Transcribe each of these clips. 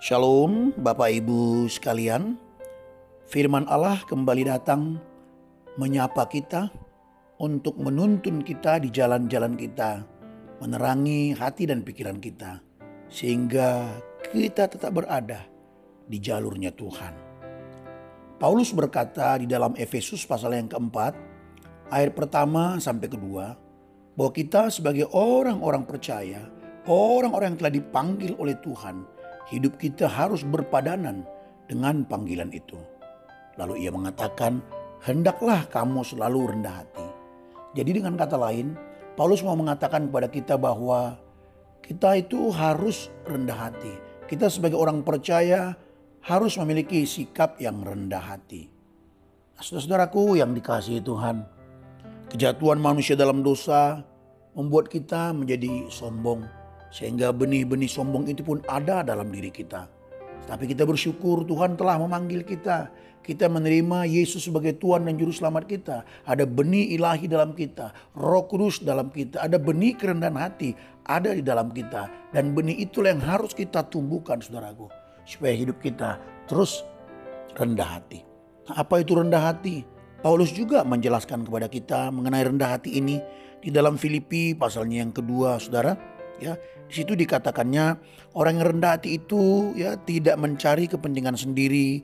Shalom Bapak Ibu sekalian. Firman Allah kembali datang menyapa kita untuk menuntun kita di jalan-jalan kita, menerangi hati dan pikiran kita sehingga kita tetap berada di jalurnya Tuhan. Paulus berkata di dalam Efesus pasal yang keempat, ayat pertama sampai kedua, bahwa kita sebagai orang-orang percaya, orang-orang yang telah dipanggil oleh Tuhan, hidup kita harus berpadanan dengan panggilan itu. Lalu ia mengatakan, hendaklah kamu selalu rendah hati. Jadi dengan kata lain, Paulus mau mengatakan kepada kita bahwa kita itu harus rendah hati. Kita sebagai orang percaya harus memiliki sikap yang rendah hati. Nah, saudara-saudaraku yang dikasihi Tuhan, kejatuhan manusia dalam dosa membuat kita menjadi sombong. Sehingga benih-benih sombong itu pun ada dalam diri kita. Tapi kita bersyukur Tuhan telah memanggil kita. Kita menerima Yesus sebagai Tuhan dan Juru Selamat kita. Ada benih ilahi dalam kita. Roh kudus dalam kita. Ada benih kerendahan hati ada di dalam kita. Dan benih itulah yang harus kita tumbuhkan saudaraku supaya hidup kita terus rendah hati. Apa itu rendah hati? Paulus juga menjelaskan kepada kita mengenai rendah hati ini di dalam Filipi pasalnya yang kedua, Saudara. Ya, di situ dikatakannya orang yang rendah hati itu ya tidak mencari kepentingan sendiri,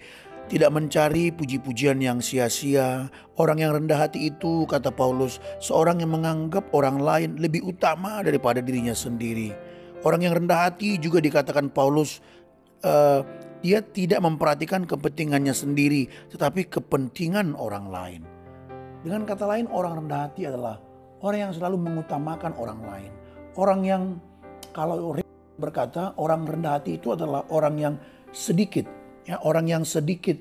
tidak mencari puji-pujian yang sia-sia. Orang yang rendah hati itu, kata Paulus, seorang yang menganggap orang lain lebih utama daripada dirinya sendiri. Orang yang rendah hati juga dikatakan Paulus uh, dia tidak memperhatikan kepentingannya sendiri, tetapi kepentingan orang lain. Dengan kata lain, orang rendah hati adalah orang yang selalu mengutamakan orang lain. Orang yang kalau berkata orang rendah hati itu adalah orang yang sedikit, ya orang yang sedikit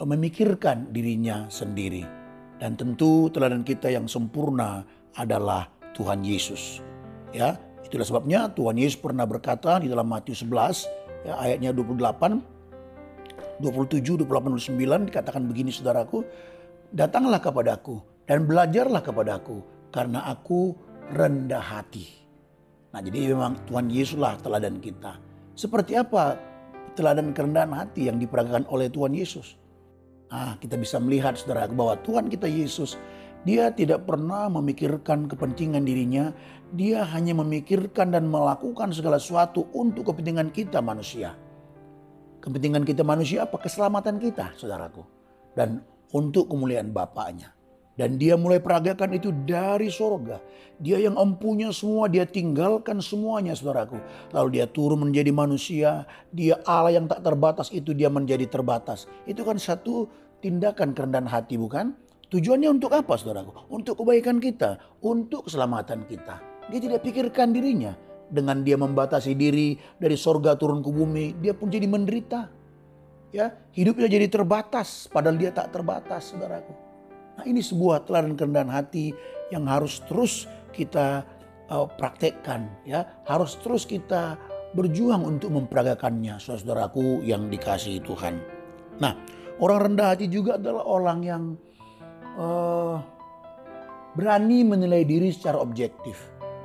memikirkan dirinya sendiri. Dan tentu teladan kita yang sempurna adalah Tuhan Yesus. Ya, itulah sebabnya Tuhan Yesus pernah berkata di dalam Matius 11 ya, ayatnya 28, 27, 28, 29 dikatakan begini saudaraku, datanglah kepadaku dan belajarlah kepadaku karena aku rendah hati. Nah jadi memang Tuhan Yesuslah teladan kita. Seperti apa teladan kerendahan hati yang diperagakan oleh Tuhan Yesus? Nah, kita bisa melihat saudara bahwa Tuhan kita Yesus dia tidak pernah memikirkan kepentingan dirinya, dia hanya memikirkan dan melakukan segala sesuatu untuk kepentingan kita manusia. Kepentingan kita manusia apa? Keselamatan kita, saudaraku. Dan untuk kemuliaan Bapaknya. Dan dia mulai peragakan itu dari sorga. Dia yang empunya semua, dia tinggalkan semuanya saudaraku. Lalu dia turun menjadi manusia. Dia Allah yang tak terbatas itu dia menjadi terbatas. Itu kan satu tindakan kerendahan hati bukan? Tujuannya untuk apa saudaraku? Untuk kebaikan kita, untuk keselamatan kita. Dia tidak pikirkan dirinya. Dengan dia membatasi diri dari sorga turun ke bumi, dia pun jadi menderita. Ya, hidupnya jadi terbatas, padahal dia tak terbatas, saudaraku. Nah ini sebuah teladan kerendahan hati yang harus terus kita uh, praktekkan. Ya, harus terus kita berjuang untuk memperagakannya, saudaraku yang dikasihi Tuhan. Nah, orang rendah hati juga adalah orang yang uh, berani menilai diri secara objektif.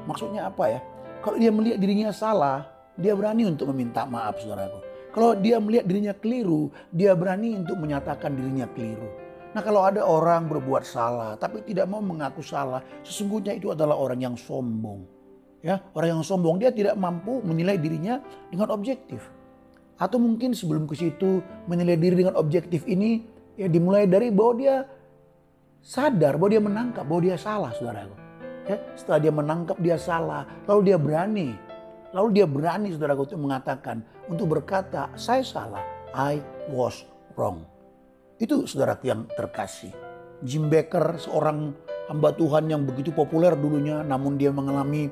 Maksudnya apa ya? Kalau dia melihat dirinya salah, dia berani untuk meminta maaf saudaraku. Kalau dia melihat dirinya keliru, dia berani untuk menyatakan dirinya keliru. Nah kalau ada orang berbuat salah tapi tidak mau mengaku salah, sesungguhnya itu adalah orang yang sombong. Ya, orang yang sombong dia tidak mampu menilai dirinya dengan objektif. Atau mungkin sebelum ke situ menilai diri dengan objektif ini ya dimulai dari bahwa dia sadar bahwa dia menangkap bahwa dia salah saudaraku. Ya, setelah dia menangkap dia salah, lalu dia berani. Lalu dia berani saudaraku untuk mengatakan, untuk berkata, saya salah, I was wrong. Itu saudaraku yang terkasih. Jim Baker seorang hamba Tuhan yang begitu populer dulunya namun dia mengalami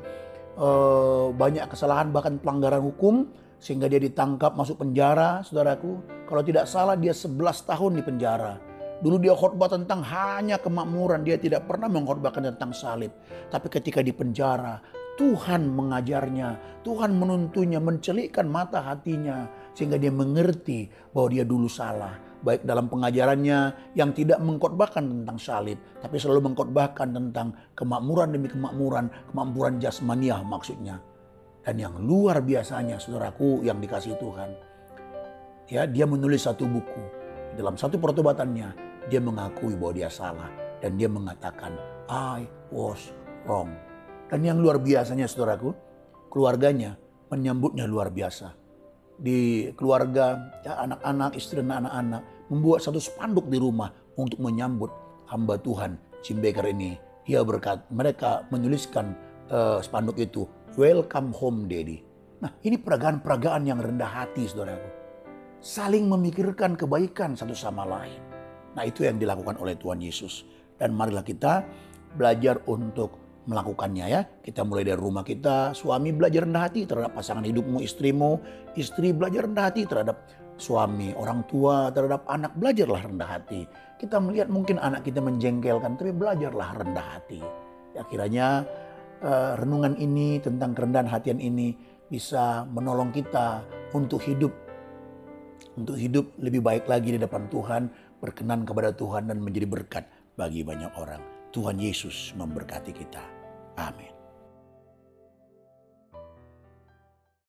uh, banyak kesalahan bahkan pelanggaran hukum sehingga dia ditangkap masuk penjara saudaraku. Kalau tidak salah dia 11 tahun di penjara Dulu dia khotbah tentang hanya kemakmuran, dia tidak pernah mengkhotbahkan tentang salib. Tapi ketika di penjara, Tuhan mengajarnya, Tuhan menuntunnya, mencelikkan mata hatinya sehingga dia mengerti bahwa dia dulu salah. Baik dalam pengajarannya yang tidak mengkhotbahkan tentang salib, tapi selalu mengkhotbahkan tentang kemakmuran demi kemakmuran, kemakmuran jasmaniah maksudnya. Dan yang luar biasanya saudaraku yang dikasih Tuhan. ya dia menulis satu buku. Dalam satu pertobatannya dia mengakui bahwa dia salah dan dia mengatakan I was wrong. Dan yang luar biasanya saudaraku, keluarganya menyambutnya luar biasa. Di keluarga, ya, anak-anak, istri dan anak-anak membuat satu spanduk di rumah untuk menyambut hamba Tuhan Jim Baker ini. Dia berkat mereka menuliskan uh, spanduk itu, Welcome Home Daddy. Nah ini peragaan-peragaan yang rendah hati saudaraku. Saling memikirkan kebaikan satu sama lain. Nah itu yang dilakukan oleh Tuhan Yesus. Dan marilah kita belajar untuk melakukannya ya. Kita mulai dari rumah kita, suami belajar rendah hati terhadap pasangan hidupmu, istrimu, istri belajar rendah hati terhadap suami, orang tua, terhadap anak, belajarlah rendah hati. Kita melihat mungkin anak kita menjengkelkan, tapi belajarlah rendah hati. Ya kiranya uh, renungan ini tentang kerendahan hatian ini bisa menolong kita untuk hidup untuk hidup lebih baik lagi di depan Tuhan, berkenan kepada Tuhan dan menjadi berkat bagi banyak orang. Tuhan Yesus memberkati kita. Amin.